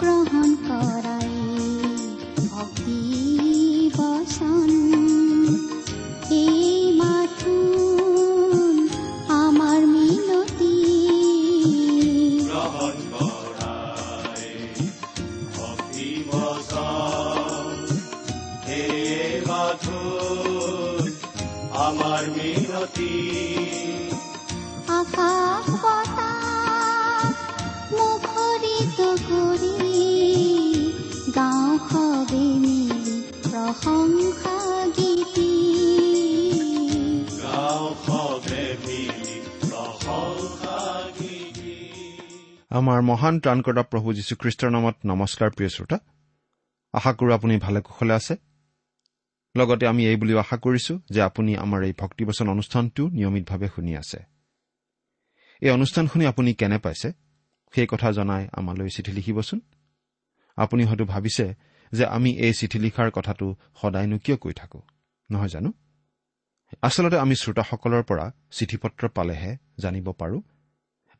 গ্ৰহণ কৰাই ভক্তি বচন আমাৰ মহান ত্ৰাণকৰ্তা প্ৰভু যীশুখ্ৰীষ্টৰ নামত নমস্কাৰ প্ৰিয় শ্ৰোতা। আশা কৰোঁ আপুনি ভালে কুশলে আছে। লগতে আমি এই বুলিও আশা কৰিছো যে আপুনি আমাৰ এই ভক্তিবচন অনুষ্ঠানটো নিয়মিতভাৱে শুনি আছে। এই অনুষ্ঠান শুনি আপুনি কেনে পাইছে? সেই কথা জনাই আমালৈ চিঠি লিখিবচোন। আপুনি হয়তো ভাবিছে যে আমি এই চিঠি লিখাৰ কথাটো সদায়নো কিয় কৈ থাকো নহয় জানো? আচলতে আমি শ্ৰোতাসকলৰ পৰা চিঠি পত্ৰ পালেহে জানিব পাৰোঁ।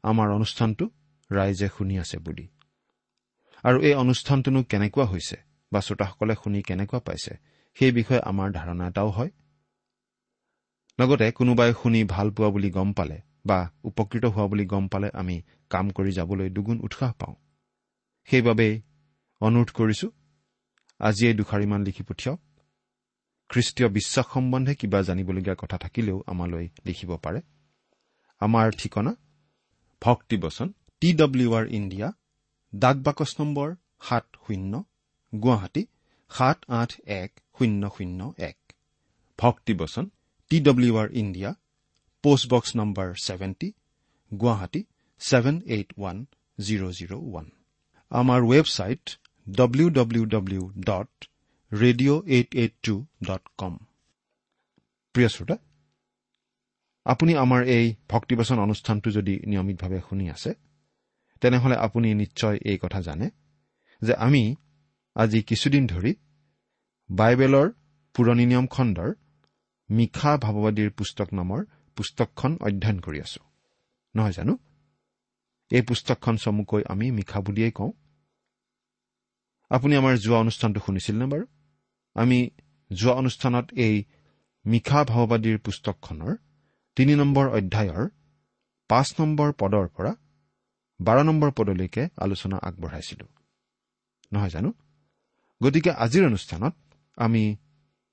আমাৰ অনুষ্ঠানটো ৰাইজে শুনি আছে বুলি। আৰু এই অনুষ্ঠানটোনো কেনেকুৱা হৈছে বা শ্ৰোতাসকলে শুনি কেনেকুৱা পাইছে সেই বিষয়ে আমাৰ ধাৰণা এটাও হয়। লগতে কোনোবাই শুনি ভাল পোৱা বুলি গম পালে বা উপকৃত হোৱা বুলি গম পালে আমি কাম কৰি যাবলৈ দুগুণ উৎসাহ পাওঁ। সেইবাবেই অনুৰোধ কৰিছো আজিয়েই দুষাৰিমান লিখি পঠিয়াওক। খ্ৰীষ্টীয় বিশ্বাস সম্বন্ধে কিবা জানিবলগীয়া কথা থাকিলেও আমালৈ লিখিব পাৰে। আমাৰ ঠিকনা ভক্তিবচন টি ডব্লিউ আৰ ইণ্ডিয়া ডাক বাকচ নম্বৰ সাত শূন্য গুৱাহাটী সাত আঠ এক শূন্য শূন্য এক। Bhaktibachan T W R India post box number seventy Guwahati seven eight one zero' zero' one. আমাৰ website W W W dot radio' eight eight two dot com প্ৰিয় শ্ৰোতা আপুনি আমাৰ এই ভক্তিবচন অনুষ্ঠানটো যদি নিয়মিতভাৱে শুনি আছে তেনেহলে আপুনি নিশ্চয় এই কথা জানে যে আমি আজি কিছুদিন ধৰি বাইবেলৰ পুৰণি নিয়ম খণ্ডৰ মিশা ভাৱবাদীৰ পুস্তক নামৰ পুস্তকখন অধ্যয়ন কৰি আছো। নহয় জানো? এই পুস্তকখন চমুকৈ আমি মিশা বুলিয়েই কওঁ। আপুনি আমাৰ যোৱা অনুষ্ঠানটো শুনিছিল নে বাৰু? আমি যোৱা অনুষ্ঠানত এই মিশা ভাৱবাদীৰ পুস্তকখনৰ তিনি নম্বৰ অধ্যায়ৰ পাঁচ নম্বৰ পদৰ পৰা বাৰ নম্বৰ পদলৈকে আলোচনা আগবঢ়াইছিলো। নহয় জানো? গতিকে আজিৰ অনুষ্ঠানত আমি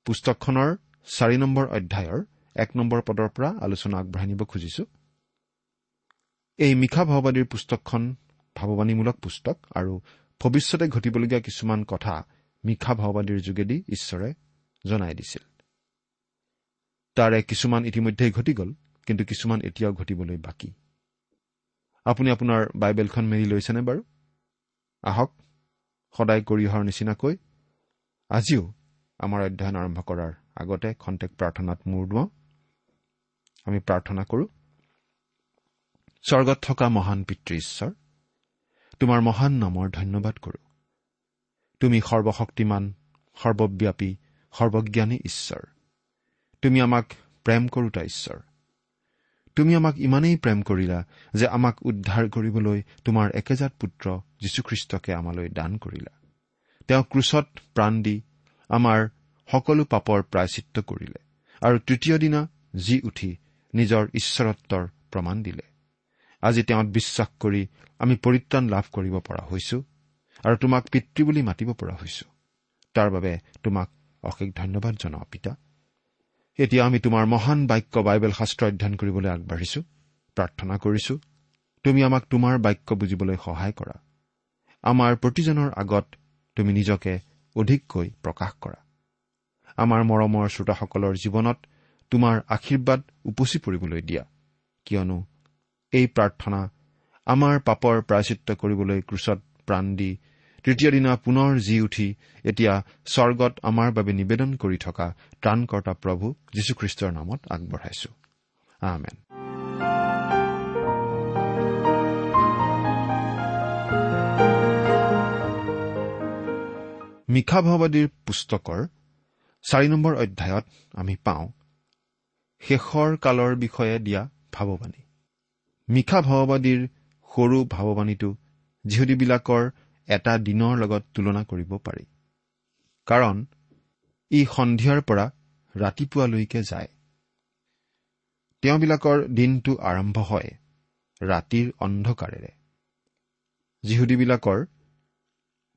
পুস্তকখনৰ চাৰি নম্বৰ অধ্যায়ৰ এক নম্বৰ পদৰ পৰা আলোচনা আগবঢ়াই নিব খুজিছো। এই মিশা ভাৱবাদীৰ পুস্তকখন ভাৱবাণীমূলক পুস্তক আৰু ভৱিষ্যতে ঘটিবলগীয়া কিছুমান কথা মিশা ভাওবাদীৰ যোগেদি ঈশ্বৰে জনাই দিছিল। তাৰে কিছুমান ইতিমধ্যেই ঘটি গ'ল কিন্তু কিছুমান এতিয়াও ঘটিবলৈ বাকী। আপুনি আপোনাৰ বাইবেলখন মেলি লৈছেনে বাৰু? আহক সদায় কৰি অহাৰ নিচিনাকৈ আজিও আমাৰ অধ্যয়ন আৰম্ভ কৰাৰ আগতে খন্তেক প্ৰাৰ্থনাত মূৰ দুৱাওঁ। আমি প্ৰাৰ্থনা কৰোঁ স্বৰ্গত থকা মহান পিতৃ ঈশ্বৰ তোমাৰ মহান নামৰ ধন্যবাদ কৰোঁ। তুমি সৰ্বশক্তিমান সৰ্বব্যাপী সৰ্বজ্ঞানী ঈশ্বৰ। তুমি আমাক প্ৰেম কৰোতা ঈশ্বৰ। তুমি আমাক ইমানেই প্ৰেম কৰিলা যে আমাক উদ্ধাৰ কৰিবলৈ তোমাৰ একেজাত পুত্ৰ যীশুখ্ৰীষ্টকে আমালৈ দান কৰিলা। তেওঁ ক্ৰুচত প্ৰাণ দি আমাৰ সকলো পাপৰ প্ৰায়চিত্ৰ কৰিলে আৰু তৃতীয় দিনা জি উঠি নিজৰ ঈশ্বৰত্বৰ প্ৰমাণ দিলে। আজি তেওঁত বিশ্বাস কৰি আমি পৰিত্ৰাণ লাভ কৰিব পৰা হৈছো আৰু তোমাক পিতৃ বুলি মাতিব পৰা হৈছো। তাৰ বাবে তোমাক অশেষ ধন্যবাদ জনাওঁ পিতা। এতিয়া আমি তোমাৰ মহান বাক্য বাইবেল শাস্ত্ৰ অধ্যয়ন কৰিবলৈ আগবাঢ়িছো প্ৰাৰ্থনা কৰিছো। তুমি আমাক তোমাৰ বাক্য বুজিবলৈ সহায় কৰা। আমাৰ প্ৰতিজনৰ আগত তুমি নিজকে অধিককৈ প্ৰকাশ কৰা। আমাৰ মৰমৰ শ্ৰোতাসকলৰ জীৱনত তোমাৰ আশীৰ্বাদ উপচি পৰিবলৈ দিয়া। কিয়নো এই প্ৰাৰ্থনা আমাৰ পাপৰ প্ৰায়চিত্ৰ কৰিবলৈ ক্ৰুচত প্ৰাণ দি তৃতীয় দিনা পুনৰ জি উঠি এতিয়া স্বৰ্গত আমাৰ বাবে নিবেদন কৰি থকা ত্ৰাণকৰ্তা প্ৰভু যীশুখ্ৰীষ্টৰ নামত আগবঢ়াইছো। আমেন। মিশা ভাওবাদীৰ পুস্তকৰ চাৰি নম্বৰ অধ্যায়ত আমি পাওঁ শেষৰ কালৰ বিষয়ে দিয়া ভাৱবাণী। মিশা ভাওবাদীৰ সৰু ভাৱবাণীটো যিহুদীবিলাকৰ এটা দিনৰ লগত তুলনা কৰিব পাৰি। কাৰণ ই সন্ধিয়াৰ পৰা ৰাতিপুৱালৈকে যায়। তেওঁবিলাকৰ দিনটো আৰম্ভ হয় ৰাতিৰ অন্ধকাৰেৰে। যিহুদীবিলাকৰ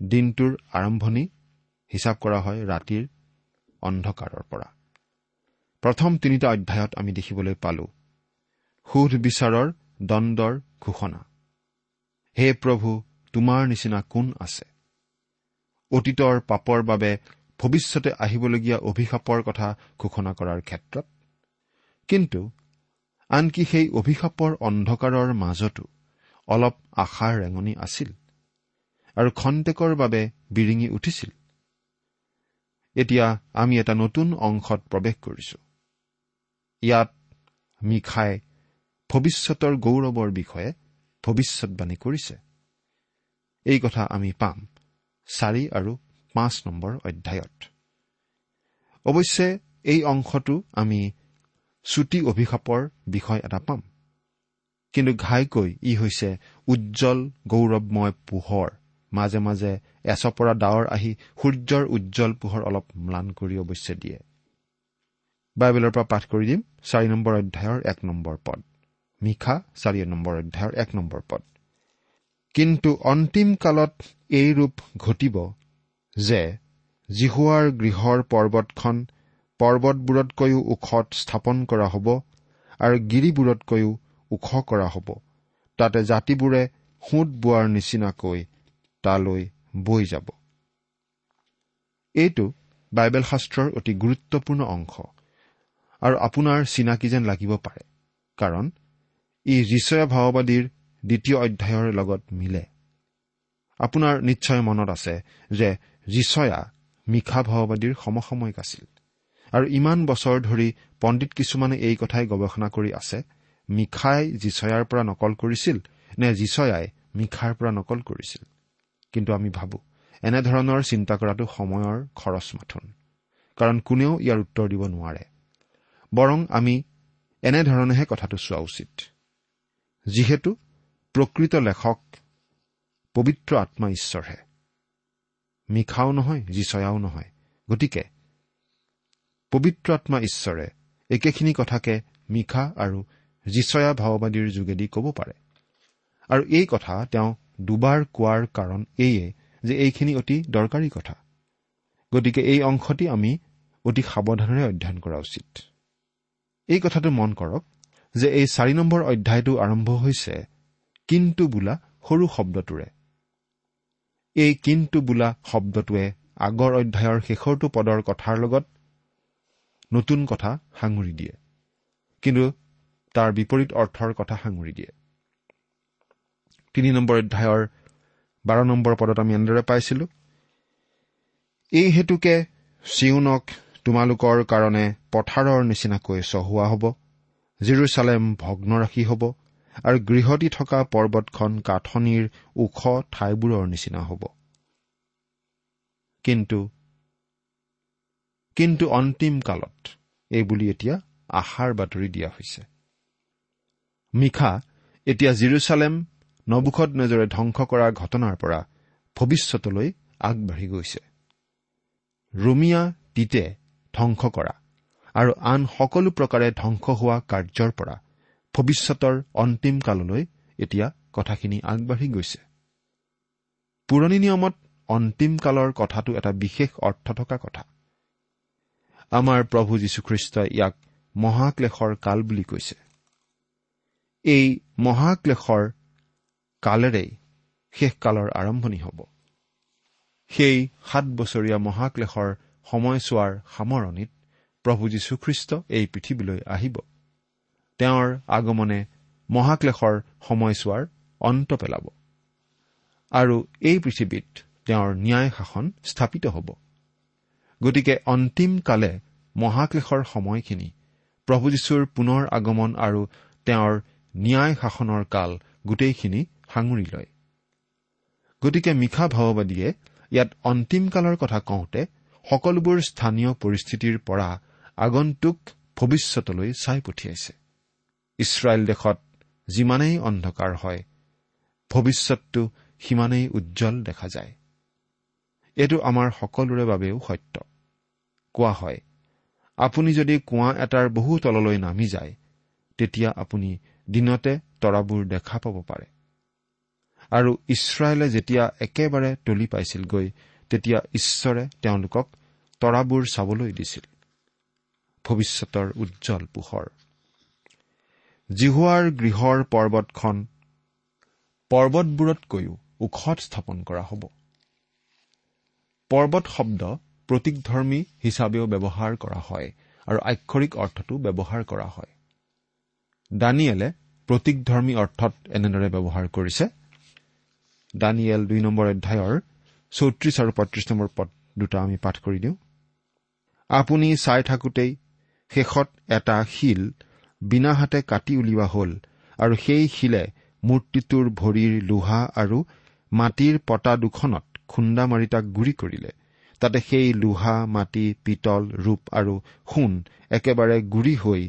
দিনটোৰ আৰম্ভণি হিচাপ কৰা হয় ৰাতিৰ অন্ধকাৰৰ পৰা। প্ৰথম তিনিটা অধ্যায়ত আমি দেখিবলৈ পালো সুধ বিচাৰৰ দণ্ডৰ ঘোষণা। হে প্ৰভু তোমাৰ নিচিনা কোন আছে? অতীতৰ পাপৰ বাবে ভৱিষ্যতে আহিবলগীয়া অভিশাপৰ কথা ঘোষণা কৰাৰ ক্ষেত্ৰত। কিন্তু আনকি সেই অভিশাপৰ অন্ধকাৰৰ মাজতো অলপ আশাৰ ৰেঙনি আছিল আৰু খন্তেকৰ বাবে বিৰিঙি উঠিছিল। এতিয়া আমি এটা নতুন অংশত প্ৰৱেশ কৰিছো। ইয়াত মিখাই ভৱিষ্যতৰ গৌৰৱৰ বিষয়ে ভৱিষ্যৎবাণী কৰিছে। এই কথা আমি পাম চাৰি আৰু পাঁচ নম্বৰ অধ্যায়ত। অৱশ্যে এই অংশটো আমি চুটি অভিশাপৰ বিষয় এটা পাম। কিন্তু ঘাইকৈ ই হৈছে উজ্জ্বল গৌৰৱময় পোহৰ। মাজে মাজে এচপৰা ডাৱৰ আহি সূৰ্যৰ উজ্জ্বল পোহৰ অলপ ম্লান কৰি অৱশ্যে দিয়ে। বাইবেলৰ পৰা পাঠ কৰি দিম চাৰি নম্বৰ অধ্যায়ৰ এক নম্বৰ পদ। মিশা চাৰি নম্বৰ অধ্যায়ৰ এক নম্বৰ পদ। কিন্তু অন্তিম কালত এই ৰূপ ঘটিব যে জিহুৱাৰ গৃহৰ পৰ্বতখন পৰ্বতবোৰতকৈও ওখত স্থাপন কৰা হ'ব আৰু গিৰিবোৰতকৈও ওখ কৰা হ'ব। তাতে জাতিবোৰে সোঁত বোৱাৰ নিচিনাকৈ তালৈ বৈ যাব। এইটো বাইবেল শাস্ত্ৰৰ অতি গুৰুত্বপূৰ্ণ অংশ আৰু আপোনাৰ চিনাকি যেন লাগিব পাৰে। কাৰণ ই ঋষয়া ভাওবাদীৰ দ্বিতীয় অধ্যায়ৰ লগত মিলে। আপোনাৰ নিশ্চয় মনত আছে যে ঋষয়া মিশা ভাওবাদীৰ সমসাময়িক আছিল। আৰু ইমান বছৰ ধৰি পণ্ডিত কিছুমানে এই কথাই গৱেষণা কৰি আছে মিশাই জিচয়াৰ পৰা নকল কৰিছিল নে জিচয়াই মিশাৰ পৰা নকল কৰিছিল? কিন্তু আমি ভাবো এনেধৰণৰ চিন্তা কৰাটো সময়ৰ খৰচ মাথোন। কাৰণ কোনেও ইয়াৰ উত্তৰ দিব নোৱাৰে। বৰং আমি এনেধৰণেহে কথাটো চোৱা উচিত। যিহেতু প্ৰকৃত লেখক পবিত্ৰ আত্মা ঈশ্বৰহে। মিশাও নহয় যিচয়াও নহয়। গতিকে পবিত্ৰ আত্মা ঈশ্বৰে একেখিনি কথাকে মিশা আৰু যিচয়া ভাওবাদীৰ যোগেদি ক'ব পাৰে। আৰু এই কথা তেওঁ দুবাৰ কোৱাৰ কাৰণ এইয়ে যে এইখিনি অতি দৰকাৰী কথা। গতিকে এই অংশটি আমি অতি সাৱধানেৰে অধ্যয়ন কৰা উচিত। এই কথাটো মন কৰক যে এই চাৰি নম্বৰ অধ্যায়টো আৰম্ভ হৈছে কিন্তু বোলা সৰু শব্দটোৰে। এই কিন্তু বোলা শব্দটোৱে আগৰ অধ্যায়ৰ শেষৰটো পদৰ কথাৰ লগত নতুন কথা সাঙুৰি দিয়ে। কিন্তু তাৰ বিপৰীত অৰ্থৰ কথা সাঙুৰি দিয়ে। তিনি নম্বৰ অধ্যায়ৰ বাৰ নম্বৰ পদত আমি এনেদৰে পাইছিলো এই হেতুকে চিউনক তোমালোকৰ কাৰণে পথাৰৰ নিচিনাকৈ চহোৱা হ'ব জিৰচালেম ভগ্নৰাশী হ'ব আৰু গৃহতী থকা পৰ্বতখন কাঠনিৰ ওখ ঠাইবোৰৰ নিচিনা হ'ব। কিন্তু কিন্তু অন্তিম কালত এইবুলি এতিয়া আশাৰ বাতৰি দিয়া হৈছে। মিশা এতিয়া জিৰচালেম নবুখত নেজৰে ধ্বংস কৰা ঘটনাৰ পৰা ভৱিষ্যতলৈ আগবাঢ়ি গৈছে। ৰুমিয়া টিতে ধ্বংস কৰা আৰু আন সকলো প্ৰকাৰে ধ্বংস হোৱা কাৰ্যৰ পৰা ভৱিষ্যতৰ অন্তিম কাললৈ এতিয়া কথাখিনি আগবাঢ়ি গৈছে। পুৰণি নিয়মত অন্তিম কালৰ কথাটো এটা বিশেষ অৰ্থ থকা কথা। আমাৰ প্ৰভু যীশুখ্ৰীষ্টই ইয়াক মহাক্লেশৰ কাল বুলি কৈছে। এই মহাক্লেশৰ কালেৰেই শেষকালৰ আৰম্ভণি হ'ব। সেই সাত বছৰীয়া মহাক্লেশৰ সময়ছোৱাৰ সামৰণিত প্ৰভু যীশুখ্ৰীষ্ট এই পৃথিৱীলৈ আহিব। তেওঁৰ আগমনে মহাক্লেশৰ সময়ছোৱাৰ অন্ত পেলাব। আৰু এই পৃথিৱীত তেওঁৰ ন্যায় শাসন স্থাপিত হ'ব। গতিকে অন্তিম কালে মহাক্লেশৰ সময়খিনি প্ৰভু যীশুৰ পুনৰ আগমন আৰু তেওঁৰ ন্যায় শাসনৰ কাল গোটেইখিনি সাঙুৰি লয়। গতিকে মিশা ভাওবাদীয়ে ইয়াত অন্তিম কালৰ কথা কওঁতে সকলোবোৰ স্থানীয় পৰিস্থিতিৰ পৰা আগন্তুক ভৱিষ্যতলৈ চাই পঠিয়াইছে। ইছৰাইল দেশত যিমানেই অন্ধকাৰ হয় ভৱিষ্যতটো সিমানেই উজ্জ্বল দেখা যায়। এইটো আমাৰ সকলোৰে বাবেও সত্য। কোৱা হয় আপুনি যদি কুঁৱা এটাৰ বহু তললৈ নামি যায় তেতিয়া আপুনি দিনতে তৰাবোৰ দেখা পাব পাৰে। আৰু ইছৰাইলে যেতিয়া একেবাৰে তলি পাইছিলগৈ তেতিয়া ঈশ্বৰে তেওঁলোকক তৰাবোৰ চাবলৈ দিছিল। ভৱিষ্যতৰ উজ্জ্বল পোহৰ। জিহুৱাৰ গৃহৰ পৰ্বতখন পৰ্বতবোৰতকৈও ওখত স্থাপন কৰা হ'ব। পৰ্বত শব্দ প্ৰতীকধৰ্মী হিচাপেও ব্যৱহাৰ কৰা হয় আৰু আক্ষৰিক অৰ্থটো ব্যৱহাৰ কৰা হয়। দানিয়েলে প্ৰতীকধৰ্মী অৰ্থত এনেদৰে ব্যৱহাৰ কৰিছে। দানিয়েল দুই নম্বৰ অধ্যায়ৰ চৌত্ৰিশ আৰু পঁয়ত্ৰিশ নম্বৰ পদ দুটা আমি পাঠ কৰি দিওঁ। আপুনি চাই থাকোঁতেই শেষত এটা শিল বিনা হাতে কাটি উলিওৱা হল আৰু সেই শিলে মূৰ্তিটোৰ ভৰিৰ লোহা আৰু মাটিৰ পতা দুখনত খুন্দা মাৰি তাক গুৰি কৰিলে। তাতে সেই লোহা মাটি পিতল ৰূপ আৰু সোণ একেবাৰে গুৰি হৈ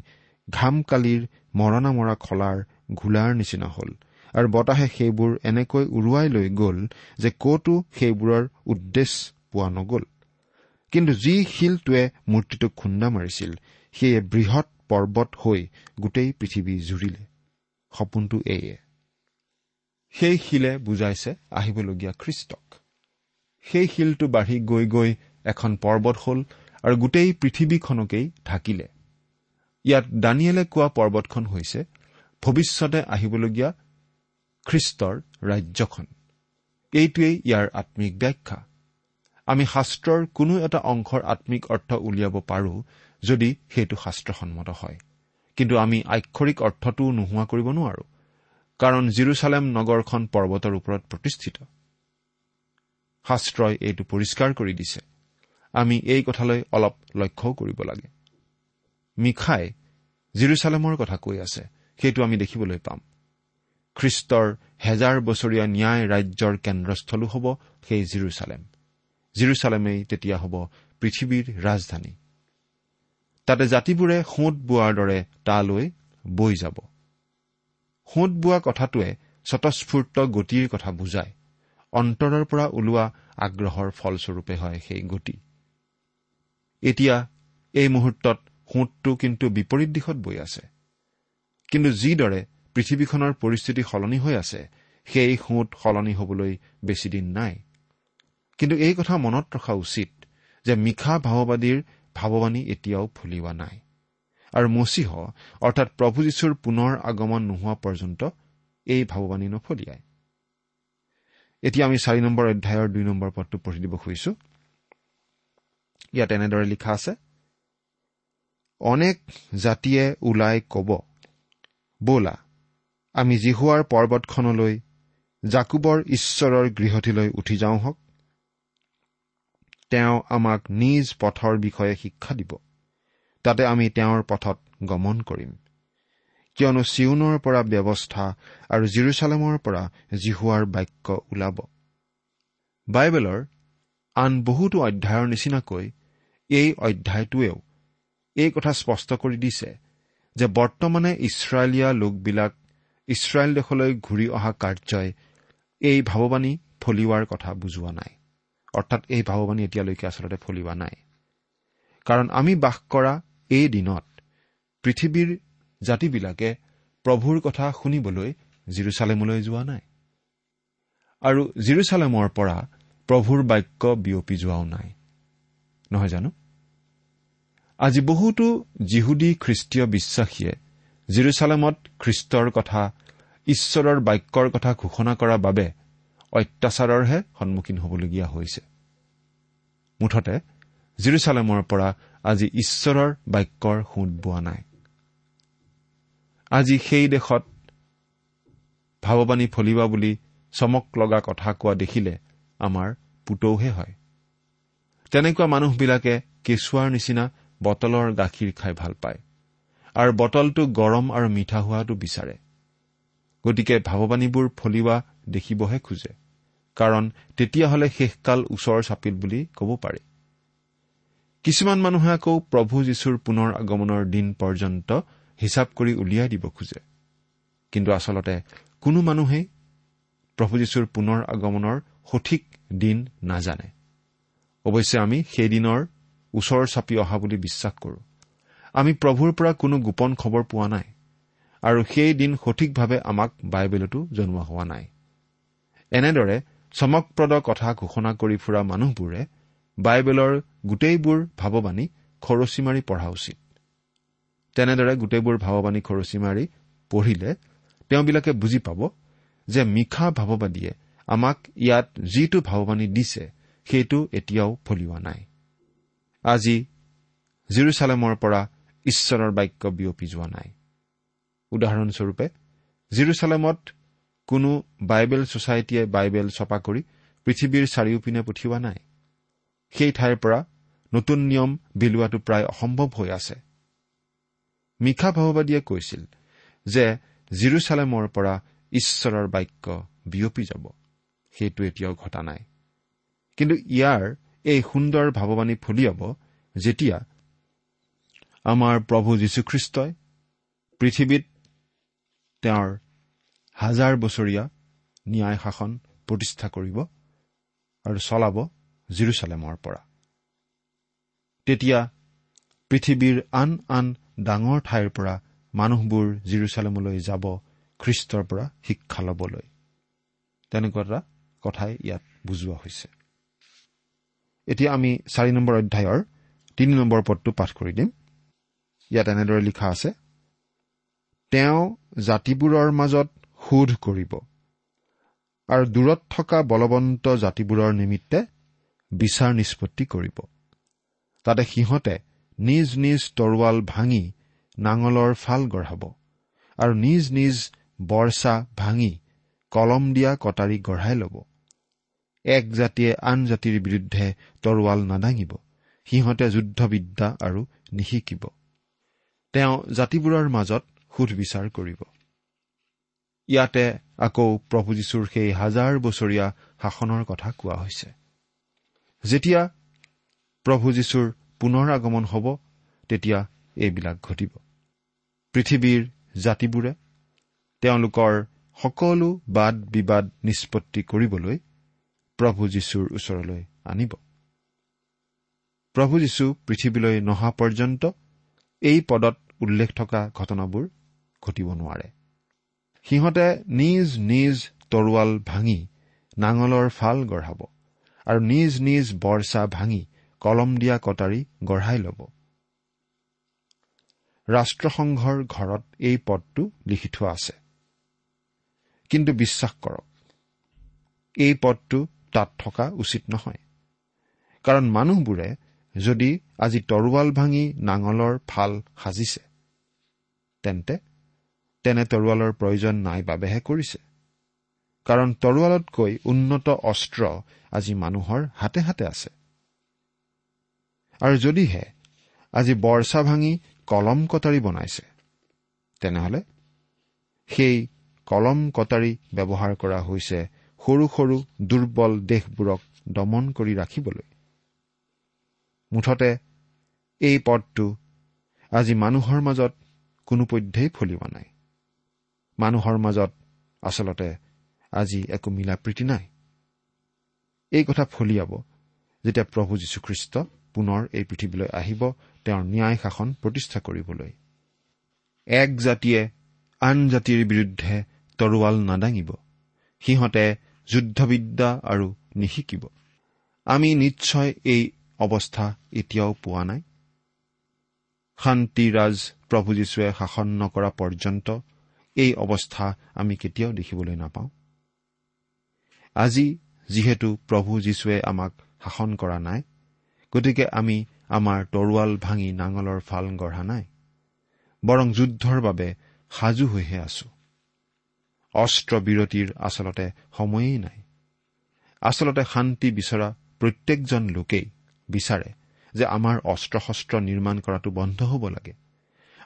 ঘামকালিৰ মৰণা মৰা খলাৰ ঘোলাৰ নিচিনা হল আৰু বতাহে সেইবোৰ এনেকৈ উৰুৱাই লৈ গ'ল যে কতো সেইবোৰৰ উদ্দেশ্য পোৱা নগ'ল। কিন্তু যি শিলটোৱে মূৰ্তিটোক খুন্দা মাৰিছিল সেয়ে বৃহৎ পৰ্বত হৈ গোটেই পৃথিৱী জুৰিলে। সপোনটো এয়ে। সেই শিলে বুজাইছে আহিবলগীয়া খ্ৰীষ্টক। সেই শিলটো বাঢ়ি গৈ গৈ এখন পৰ্বত হ'ল আৰু গোটেই পৃথিৱীখনকেই ঢাকিলে। ইয়াত দানিয়েলে কোৱা পৰ্বতখন হৈছে ভৱিষ্যতে আহিবলগীয়া খ্ৰীষ্টৰ ৰাজ্যখন। এইটোৱেই ইয়াৰ আম্মিক ব্যাখ্যা। আমি শাস্ত্ৰৰ কোনো এটা অংশৰ আম্মিক অৰ্থ উলিয়াব পাৰো যদি সেইটো শাস্ত্ৰসন্মত হয়। কিন্তু আমি আক্ষৰিক অৰ্থটোও নোহোৱা কৰিব নোৱাৰো কাৰণ জিৰচালেম নগৰখন পৰ্বতৰ ওপৰত প্ৰতিষ্ঠিত। শাস্ত্ৰই এইটো পৰিষ্কাৰ কৰি দিছে। আমি এই কথালৈ অলপ লক্ষ্যও কৰিব লাগে। মিখাই জিৰচালেমৰ কথা কৈ আছে সেইটো আমি দেখিবলৈ পাম। খ্ৰীষ্টৰ হেজাৰ বছৰীয়া ন্যায় ৰাজ্যৰ কেন্দ্ৰস্থলো হ'ব সেই জিৰচালেম। জিৰচালেমেই তেতিয়া হ'ব পৃথিৱীৰ ৰাজধানী। তাতে জাতিবোৰে সোঁত বোৱাৰ দৰে তালৈ বৈ যাব। সোঁত বোৱা কথাটোৱে স্বতঃস্ফূৰ্ত গতিৰ কথা বুজায়। অন্তৰৰ পৰা ওলোৱা আগ্ৰহৰ ফলস্বৰূপে হয় সেই গতি। এতিয়া এই মুহূৰ্তত সোঁতটো কিন্তু বিপৰীত দিশত বৈ আছে। কিন্তু যিদৰে পৃথিৱীখনৰ পৰিস্থিতি সলনি হৈ আছে সেই সোঁত সলনি হবলৈ বেছিদিন নাই। কিন্তু এই কথা মনত ৰখা উচিত যে মিশা ভাৱবাদীৰ ভাৱবাণী এতিয়াও ফুলিওৱা নাই। আৰু মচীহ অৰ্থাৎ প্ৰভু যীশুৰ পুনৰ আগমন নোহোৱা পৰ্যন্ত এই ভাৱবাণী নফলিয়ায়। এতিয়া আমি চাৰি নম্বৰ অধ্যায়ৰ দুই নম্বৰ পদটো পঢ়ি দিব খুজিছো। ইয়াত এনেদৰে লিখা আছে অনেক জাতিয়ে ওলাই কব বলা আমি জিহুৱাৰ পৰ্বতখনলৈ জাকুবৰ ঈশ্বৰৰ গৃহটিলৈ উঠি যাওঁ হওক তেওঁ আমাক নিজ পথৰ বিষয়ে শিক্ষা দিব। তাতে আমি তেওঁৰ পথত গমন কৰিম। কিয়নো চিউনৰ পৰা ব্যৱস্থা আৰু জিৰচালেমৰ পৰা জিহুৱাৰ বাক্য ওলাব। বাইবেলৰ আন বহুতো অধ্যায়ৰ নিচিনাকৈ এই অধ্যায়টোৱেও এই কথা স্পষ্ট কৰি দিছে যে বৰ্তমানে ইছৰাইলীয়া লোকবিলাক ইছৰাইল দেশলৈ ঘূৰি অহা কাৰ্যই এই ভাৱবাণী ফলিওৱাৰ কথা বুজোৱা নাই। অৰ্থাৎ এই ভাৱবাণী এতিয়ালৈকে আচলতে ফলিওৱা নাই। কাৰণ আমি বাস কৰা এই দিনত পৃথিৱীৰ জাতিবিলাকে প্ৰভুৰ কথা শুনিবলৈ জিৰচালেমলৈ যোৱা নাই। আৰু জিৰচালেমৰ পৰা প্ৰভুৰ বাক্য বিয়পি যোৱাও নাই। নহয় জানো? আজি বহুতো জিহুদী খ্ৰীষ্টীয় বিশ্বাসীয়ে জিৰচালেমত খ্ৰীষ্টৰ কথা ঈশ্বৰৰ বাক্যৰ কথা ঘোষণা কৰাৰ বাবে অত্যাচাৰৰহে সন্মুখীন হ'বলগীয়া হৈছে। মুঠতে জিৰচালেমৰ পৰা আজি ঈশ্বৰৰ বাক্যৰ সোঁত বোৱা নাই। আজি সেই দেশত ভাৱবাণী ফলিবা বুলি চমক লগা কথা কোৱা দেখিলে আমাৰ পুতৌহে হয়। তেনেকুৱা মানুহবিলাকে কেঁচুৱাৰ নিচিনা বটলৰ গাখীৰ খাই ভাল পায় আৰু বটলটো গৰম আৰু মিঠা হোৱাটো বিচাৰে। গতিকে ভাৱবাণীবোৰ ফলিওৱা দেখিবহে খোজে। কাৰণ তেতিয়াহ'লে শেষকাল ওচৰ চাপিল বুলি ক'ব পাৰি। কিছুমান মানুহে আকৌ প্ৰভু যীশুৰ পুনৰ আগমনৰ দিন পৰ্যন্ত হিচাপ কৰি উলিয়াই দিব খোজে। কিন্তু আচলতে কোনো মানুহেই প্ৰভু যীশুৰ পুনৰ আগমনৰ সঠিক দিন নাজানে। অৱশ্যে আমি সেইদিনৰ ওচৰ চাপি অহা বুলি বিশ্বাস কৰো। আমি প্ৰভুৰ পৰা কোনো গোপন খবৰ পোৱা নাই আৰু সেই দিন সঠিকভাৱে আমাক বাইবেলতো জনোৱা হোৱা নাই। এনেদৰে চমকপ্ৰদ কথা ঘোষণা কৰি ফুৰা মানুহবোৰে বাইবেলৰ গোটেইবোৰ ভাৱবাণী খৰচী মাৰি পঢ়া উচিত। তেনেদৰে গোটেইবোৰ ভাৱবাণী খৰচী মাৰি পঢ়িলে তেওঁবিলাকে বুজি পাব যে মিশা ভাৱবাদীয়ে আমাক ইয়াত যিটো ভাৱবাণী দিছে সেইটো এতিয়াও ফলিওৱা নাই। আজি জিৰচালেমৰ পৰা ঈশ্বৰৰ বাক্য বিয়পি যোৱা নাই। উদাহৰণস্বৰূপে জিৰচালেমত কোনো বাইবেল ছচাইটিয়ে বাইবেল ছপা কৰি পৃথিৱীৰ চাৰিওপিনে পঠিওৱা নাই। সেই ঠাইৰ পৰা নতুন নিয়ম বিলোৱাটো প্ৰায় অসম্ভৱ হৈ আছে। মিশা ভাৱবাদীয়ে কৈছিল যে জিৰচালেমৰ পৰা ঈশ্বৰৰ বাক্য বিয়পি যাব। সেইটো এতিয়াও ঘটা নাই। কিন্তু ইয়াৰ এই সুন্দৰ ভাৱবাণী ফলিয়াব যেতিয়া আমাৰ প্ৰভু যীশুখ্ৰীষ্টই পৃথিৱীত তেওঁৰ হাজাৰ বছৰীয়া ন্যায় শাসন প্ৰতিষ্ঠা কৰিব আৰু চলাব জিৰচালেমৰ পৰা। তেতিয়া পৃথিৱীৰ আন আন ডাঙৰ ঠাইৰ পৰা মানুহবোৰ জিৰচালেমলৈ যাব খ্ৰীষ্টৰ পৰা শিক্ষা ল'বলৈ। তেনেকুৱা এটা কথাই ইয়াত বুজোৱা হৈছে। এতিয়া আমি চাৰি নম্বৰ অধ্যায়ৰ তিনি নম্বৰ পদটো পাঠ কৰি দিম। ইয়াত এনেদৰে লিখা আছে তেওঁ জাতিবোৰৰ মাজত শোধ কৰিব। আৰু দূৰত থকা বলৱন্ত জাতিবোৰৰ নিমিত্তে বিচাৰ নিষ্পত্তি কৰিব। তাতে সিহঁতে নিজ নিজ তৰোৱাল ভাঙি নাঙলৰ ফাল গঢ়াব আৰু নিজ নিজ বৰ্ষা ভাঙি কলম দিয়া কটাৰী গঢ়াই ল'ব। এক জাতিয়ে আন জাতিৰ বিৰুদ্ধে তৰোৱাল নাদাঙিব। সিহঁতে যুদ্ধবিদ্যা আৰু নিশিকিব। তেওঁ জাতিবোৰৰ মাজত সুধবিচাৰ কৰিব। ইয়াতে আকৌ প্ৰভু যীশুৰ সেই হাজাৰ বছৰীয়া শাসনৰ কথা কোৱা হৈছে। যেতিয়া প্ৰভু যীশুৰ পুনৰ আগমন হ'ব তেতিয়া এইবিলাক ঘটিব। পৃথিৱীৰ জাতিবোৰে তেওঁলোকৰ সকলো বাদ বিবাদ নিষ্পত্তি কৰিবলৈ প্ৰভু যীশুৰ ওচৰলৈ আনিব। প্ৰভু যীশু পৃথিৱীলৈ নহা পৰ্যন্ত এই পদত উল্লেখ থকা ঘটনাবোৰ ঘটিব নোৱাৰে। সিহঁতে নিজ নিজ তৰোৱাল ভাঙি নাঙলৰ ফাল গঢ়াব আৰু নিজ নিজ বৰ্ষা ভাঙি কলম দিয়া কটাৰী গঢ়াই ল'ব। ৰাষ্ট্ৰসংঘৰ ঘৰত এই পদটো লিখি থোৱা আছে। কিন্তু বিশ্বাস কৰক এই পদটো তাত থকা উচিত নহয়। কাৰণ মানুহবোৰে যদি আজি তৰোৱাল ভাঙি নাঙলৰ ফাল সাজিছে তেন্তে তেনে তৰোৱালৰ প্ৰয়োজন নাই বাবেহে কৰিছে। কাৰণ তৰোৱালতকৈ উন্নত অস্ত্ৰ আজি মানুহৰ হাতে হাতে আছে। আৰু যদিহে আজি বৰ্ষা ভাঙি কলম কটাৰী বনাইছে তেনেহলে সেই কলম কটাৰী ব্যৱহাৰ কৰা হৈছে সৰু সৰু দুৰ্বল দেশবোৰক দমন কৰি ৰাখিবলৈ। মুঠতে এই পদটো আজি মানুহৰ মাজত কোনোপধ্যেই ফলিওৱা নাই। মানুহৰ মাজত আচলতে আজি একো মিলা প্ৰীতি নাই। এই কথা ফলিয়াব যেতিয়া প্ৰভু যীশুখ্ৰীষ্ট পুনৰ এই পৃথিৱীলৈ আহিব তেওঁৰ ন্যায় শাসন প্ৰতিষ্ঠা কৰিবলৈ। এক জাতিয়ে আন জাতিৰ বিৰুদ্ধে তৰোৱাল নাদাঙিব। সিহঁতে যুদ্ধবিদ্যা আৰু নিশিকিব। আমি নিশ্চয় এই অৱস্থা এতিয়াও পোৱা নাই। শান্তিৰাজ প্ৰভু যীশুৱে শাসন নকৰা পৰ্যন্ত এই অৱস্থা আমি কেতিয়াও দেখিবলৈ নাপাওঁ। আজি যিহেতু প্ৰভু যীশুৱে আমাক শাসন কৰা নাই গতিকে আমি আমাৰ তৰোৱাল ভাঙি নাঙলৰ ফাল গঢ়া নাই বৰং যুদ্ধৰ বাবে সাজু হৈহে আছো। অস্ত্ৰ বিৰতিৰ আচলতে সময়েই নাই। আচলতে শান্তি বিচৰা প্ৰত্যেকজন লোকেই বিচাৰে যে আমাৰ অস্ত্ৰ শস্ত্ৰ নিৰ্মাণ কৰাটো বন্ধ হ'ব লাগে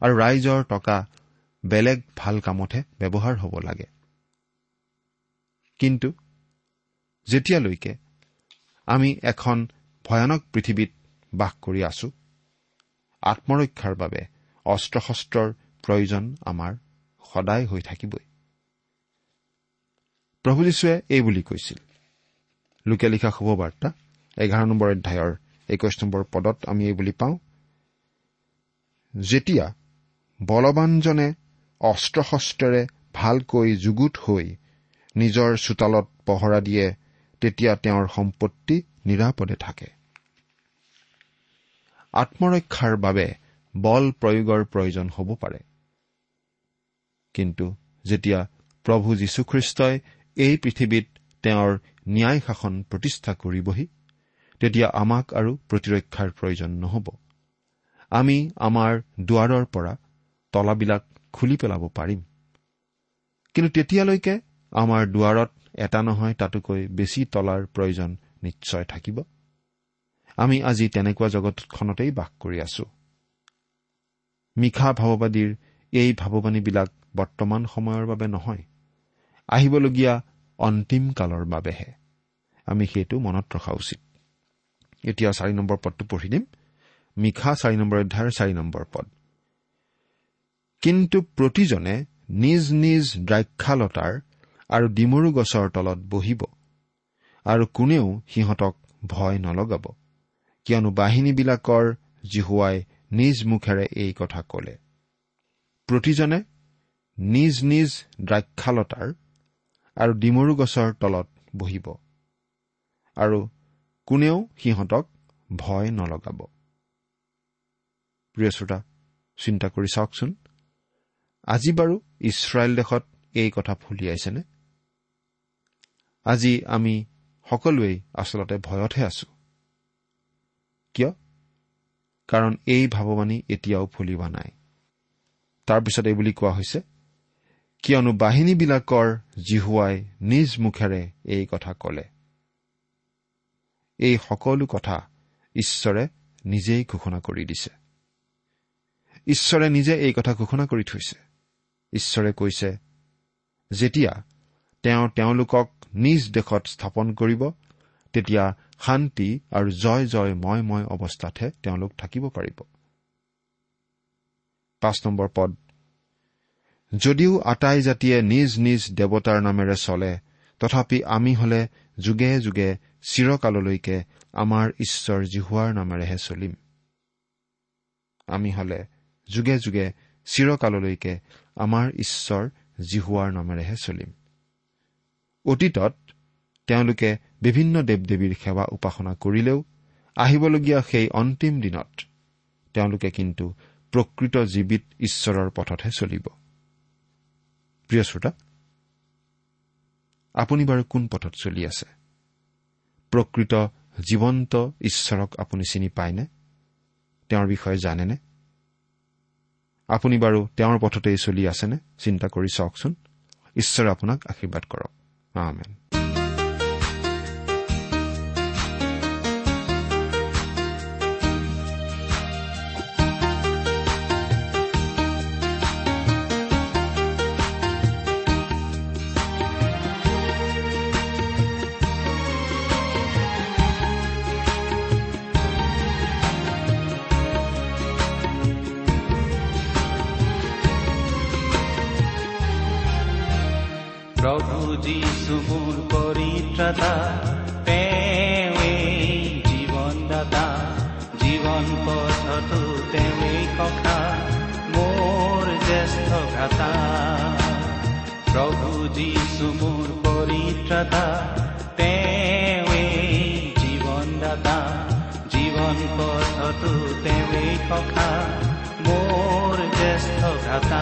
আৰু ৰাইজৰ টকা বেলেগ ভাল কামতহে ব্যৱহাৰ হ'ব লাগে। কিন্তু যেতিয়ালৈকে আমি এখন ভয়ানক পৃথিৱীত বাস কৰি আছো আত্মৰক্ষাৰ বাবে অস্ত্ৰ শস্ত্ৰৰ প্ৰয়োজন আমাৰ সদায় হৈ থাকিবই। প্ৰভু যীশুৱে এই বুলি কৈছিল। লোকে লিখা শুভবাৰ্তা এঘাৰ নম্বৰ অধ্যায়ৰ একৈশ নম্বৰ পদত আমি এই বুলি পাওঁ যেতিয়া বলৱানজনে অস্ত্ৰ শস্ত্ৰেৰে ভালকৈ যুগুত হৈ নিজৰ চোতালত পহৰা দিয়ে তেতিয়া তেওঁৰ সম্পত্তি নিৰাপদে থাকে। আত্মৰক্ষাৰ বাবে বল প্ৰয়োগৰ প্ৰয়োজন হ'ব পাৰে। কিন্তু যেতিয়া প্ৰভু যীশুখ্ৰীষ্টই এই পৃথিৱীত তেওঁৰ ন্যায় শাসন প্ৰতিষ্ঠা কৰিবহি তেতিয়া আমাক আৰু প্ৰতিৰক্ষাৰ প্ৰয়োজন নহ'ব। আমি আমাৰ দুৱাৰৰ পৰা তলাবিলাক খুলি পেলাব পাৰিম। কিন্তু তেতিয়ালৈকে আমাৰ দুৱাৰত এটা নহয় তাতোকৈ বেছি তলাৰ প্ৰয়োজন নিশ্চয় থাকিব। আমি আজি তেনেকুৱা জগতখনতেই বাস কৰি আছো। মিশা ভাৱবাদীৰ এই ভাৱবাণীবিলাক বৰ্তমান সময়ৰ বাবে নহয় আহিবলগীয়া অন্তিম কালৰ বাবেহে। আমি সেইটো মনত ৰখা উচিত। এতিয়া চাৰি নম্বৰ পদটো পঢ়ি দিম। মিশা চাৰি নম্বৰ অধ্যায়ৰ চাৰি নম্বৰ পদ। কিন্তু প্ৰতিজনে নিজ নিজ দ্ৰাক্ষালতাৰ আৰু ডিমৰু গছৰ তলত বহিব আৰু কোনেও সিহঁতক ভয় নলগাব কিয়নো বাহিনীবিলাকৰ জিহুৱাই নিজ মুখেৰে এই কথা কলে। প্ৰতিজনে নিজ নিজ দ্ৰাক্ষালতাৰ আৰু ডিমৰু গছৰ তলত বহিব আৰু কোনেও সিহঁতক ভয় নলগাব। প্ৰিয় শ্ৰোতা চিন্তা কৰি চাওকচোন। আজি বাৰু ইছৰাইল দেশত এই কথা ফুলিয়াইছেনে আজি আমি সকলোৱেই আচলতে ভয়তহে আছো। কিয়? কাৰণ এই ভাৱবাণী এতিয়াও ফলিওৱা নাই। তাৰপিছত এই বুলি কোৱা হৈছে কিয়নো বাহিনীবিলাকৰ জিহুৱাই নিজ মুখেৰে এই কথা কলে। এই সকলো কথা ঈশ্বৰে নিজেই ঘোষণা কৰি দিছে। ঈশ্বৰে নিজে এই কথা ঘোষণা কৰি থৈছে। ঈশ্বৰে কৈছে যেতিয়া তেওঁ তেওঁলোকক নিজ দেশত স্থাপন কৰিব তেতিয়া শান্তি আৰু জয় জয় মই মই অৱস্থাতহে তেওঁলোক থাকিব পাৰিব। পাঁচ নম্বৰ পদ যদিও আটাই জাতিয়ে নিজ নিজ দেৱতাৰ নামেৰে চলে তথাপি আমি হলে যুগে যুগে চিৰকাললৈকে আমাৰ ঈশ্বৰ জিহুৱাৰ নামেৰেহে চলিম। আমি হলে যুগে যুগে চিৰকাললৈকে আমাৰ ঈশ্বৰ জিহুৱাৰ নামেৰেহে চলিম। অতীতত তেওঁলোকে বিভিন্ন দেৱ দেৱীৰ সেৱা উপাসনা কৰিলেও আহিবলগীয়া সেই অন্তিম দিনত তেওঁলোকে কিন্তু প্ৰকৃত জীৱিত ঈশ্বৰৰ পথতহে চলিব। প্ৰিয় শ্ৰোতা আপুনি বাৰু কোন পথত চলি আছে? প্ৰকৃত জীৱন্ত ঈশ্বৰক আপুনি চিনি পায়নে? তেওঁৰ বিষয়ে জানেনে? আপুনি বাৰু তেওঁৰ পথতেই চলি আছেনে? চিন্তা কৰি চাওকচোন। ঈশ্বৰে আপোনাক আশীৰ্বাদ কৰক। আমেন। মোৰ পৰিত্ৰাতা তেওঁৱেই জীৱনদাতা পথতো তেওঁৱেই সখা মোৰ জ্যেষ্ঠ ভ্ৰাতা প্ৰভু যীশু মোৰ পৰিত্ৰাতা তেওঁৱেই জীৱনদাতা জীৱন পথতো তেওঁৱেই সখা মোৰ জ্যেষ্ঠ ভ্ৰাতা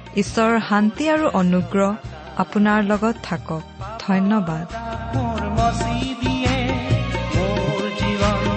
ঈশ্বৰৰ শান্তি আৰু অনুগ্ৰহ আপোনাৰ লগত থাকক। ধন্যবাদ। মোৰ মচি দিয়ে মোৰ জীৱন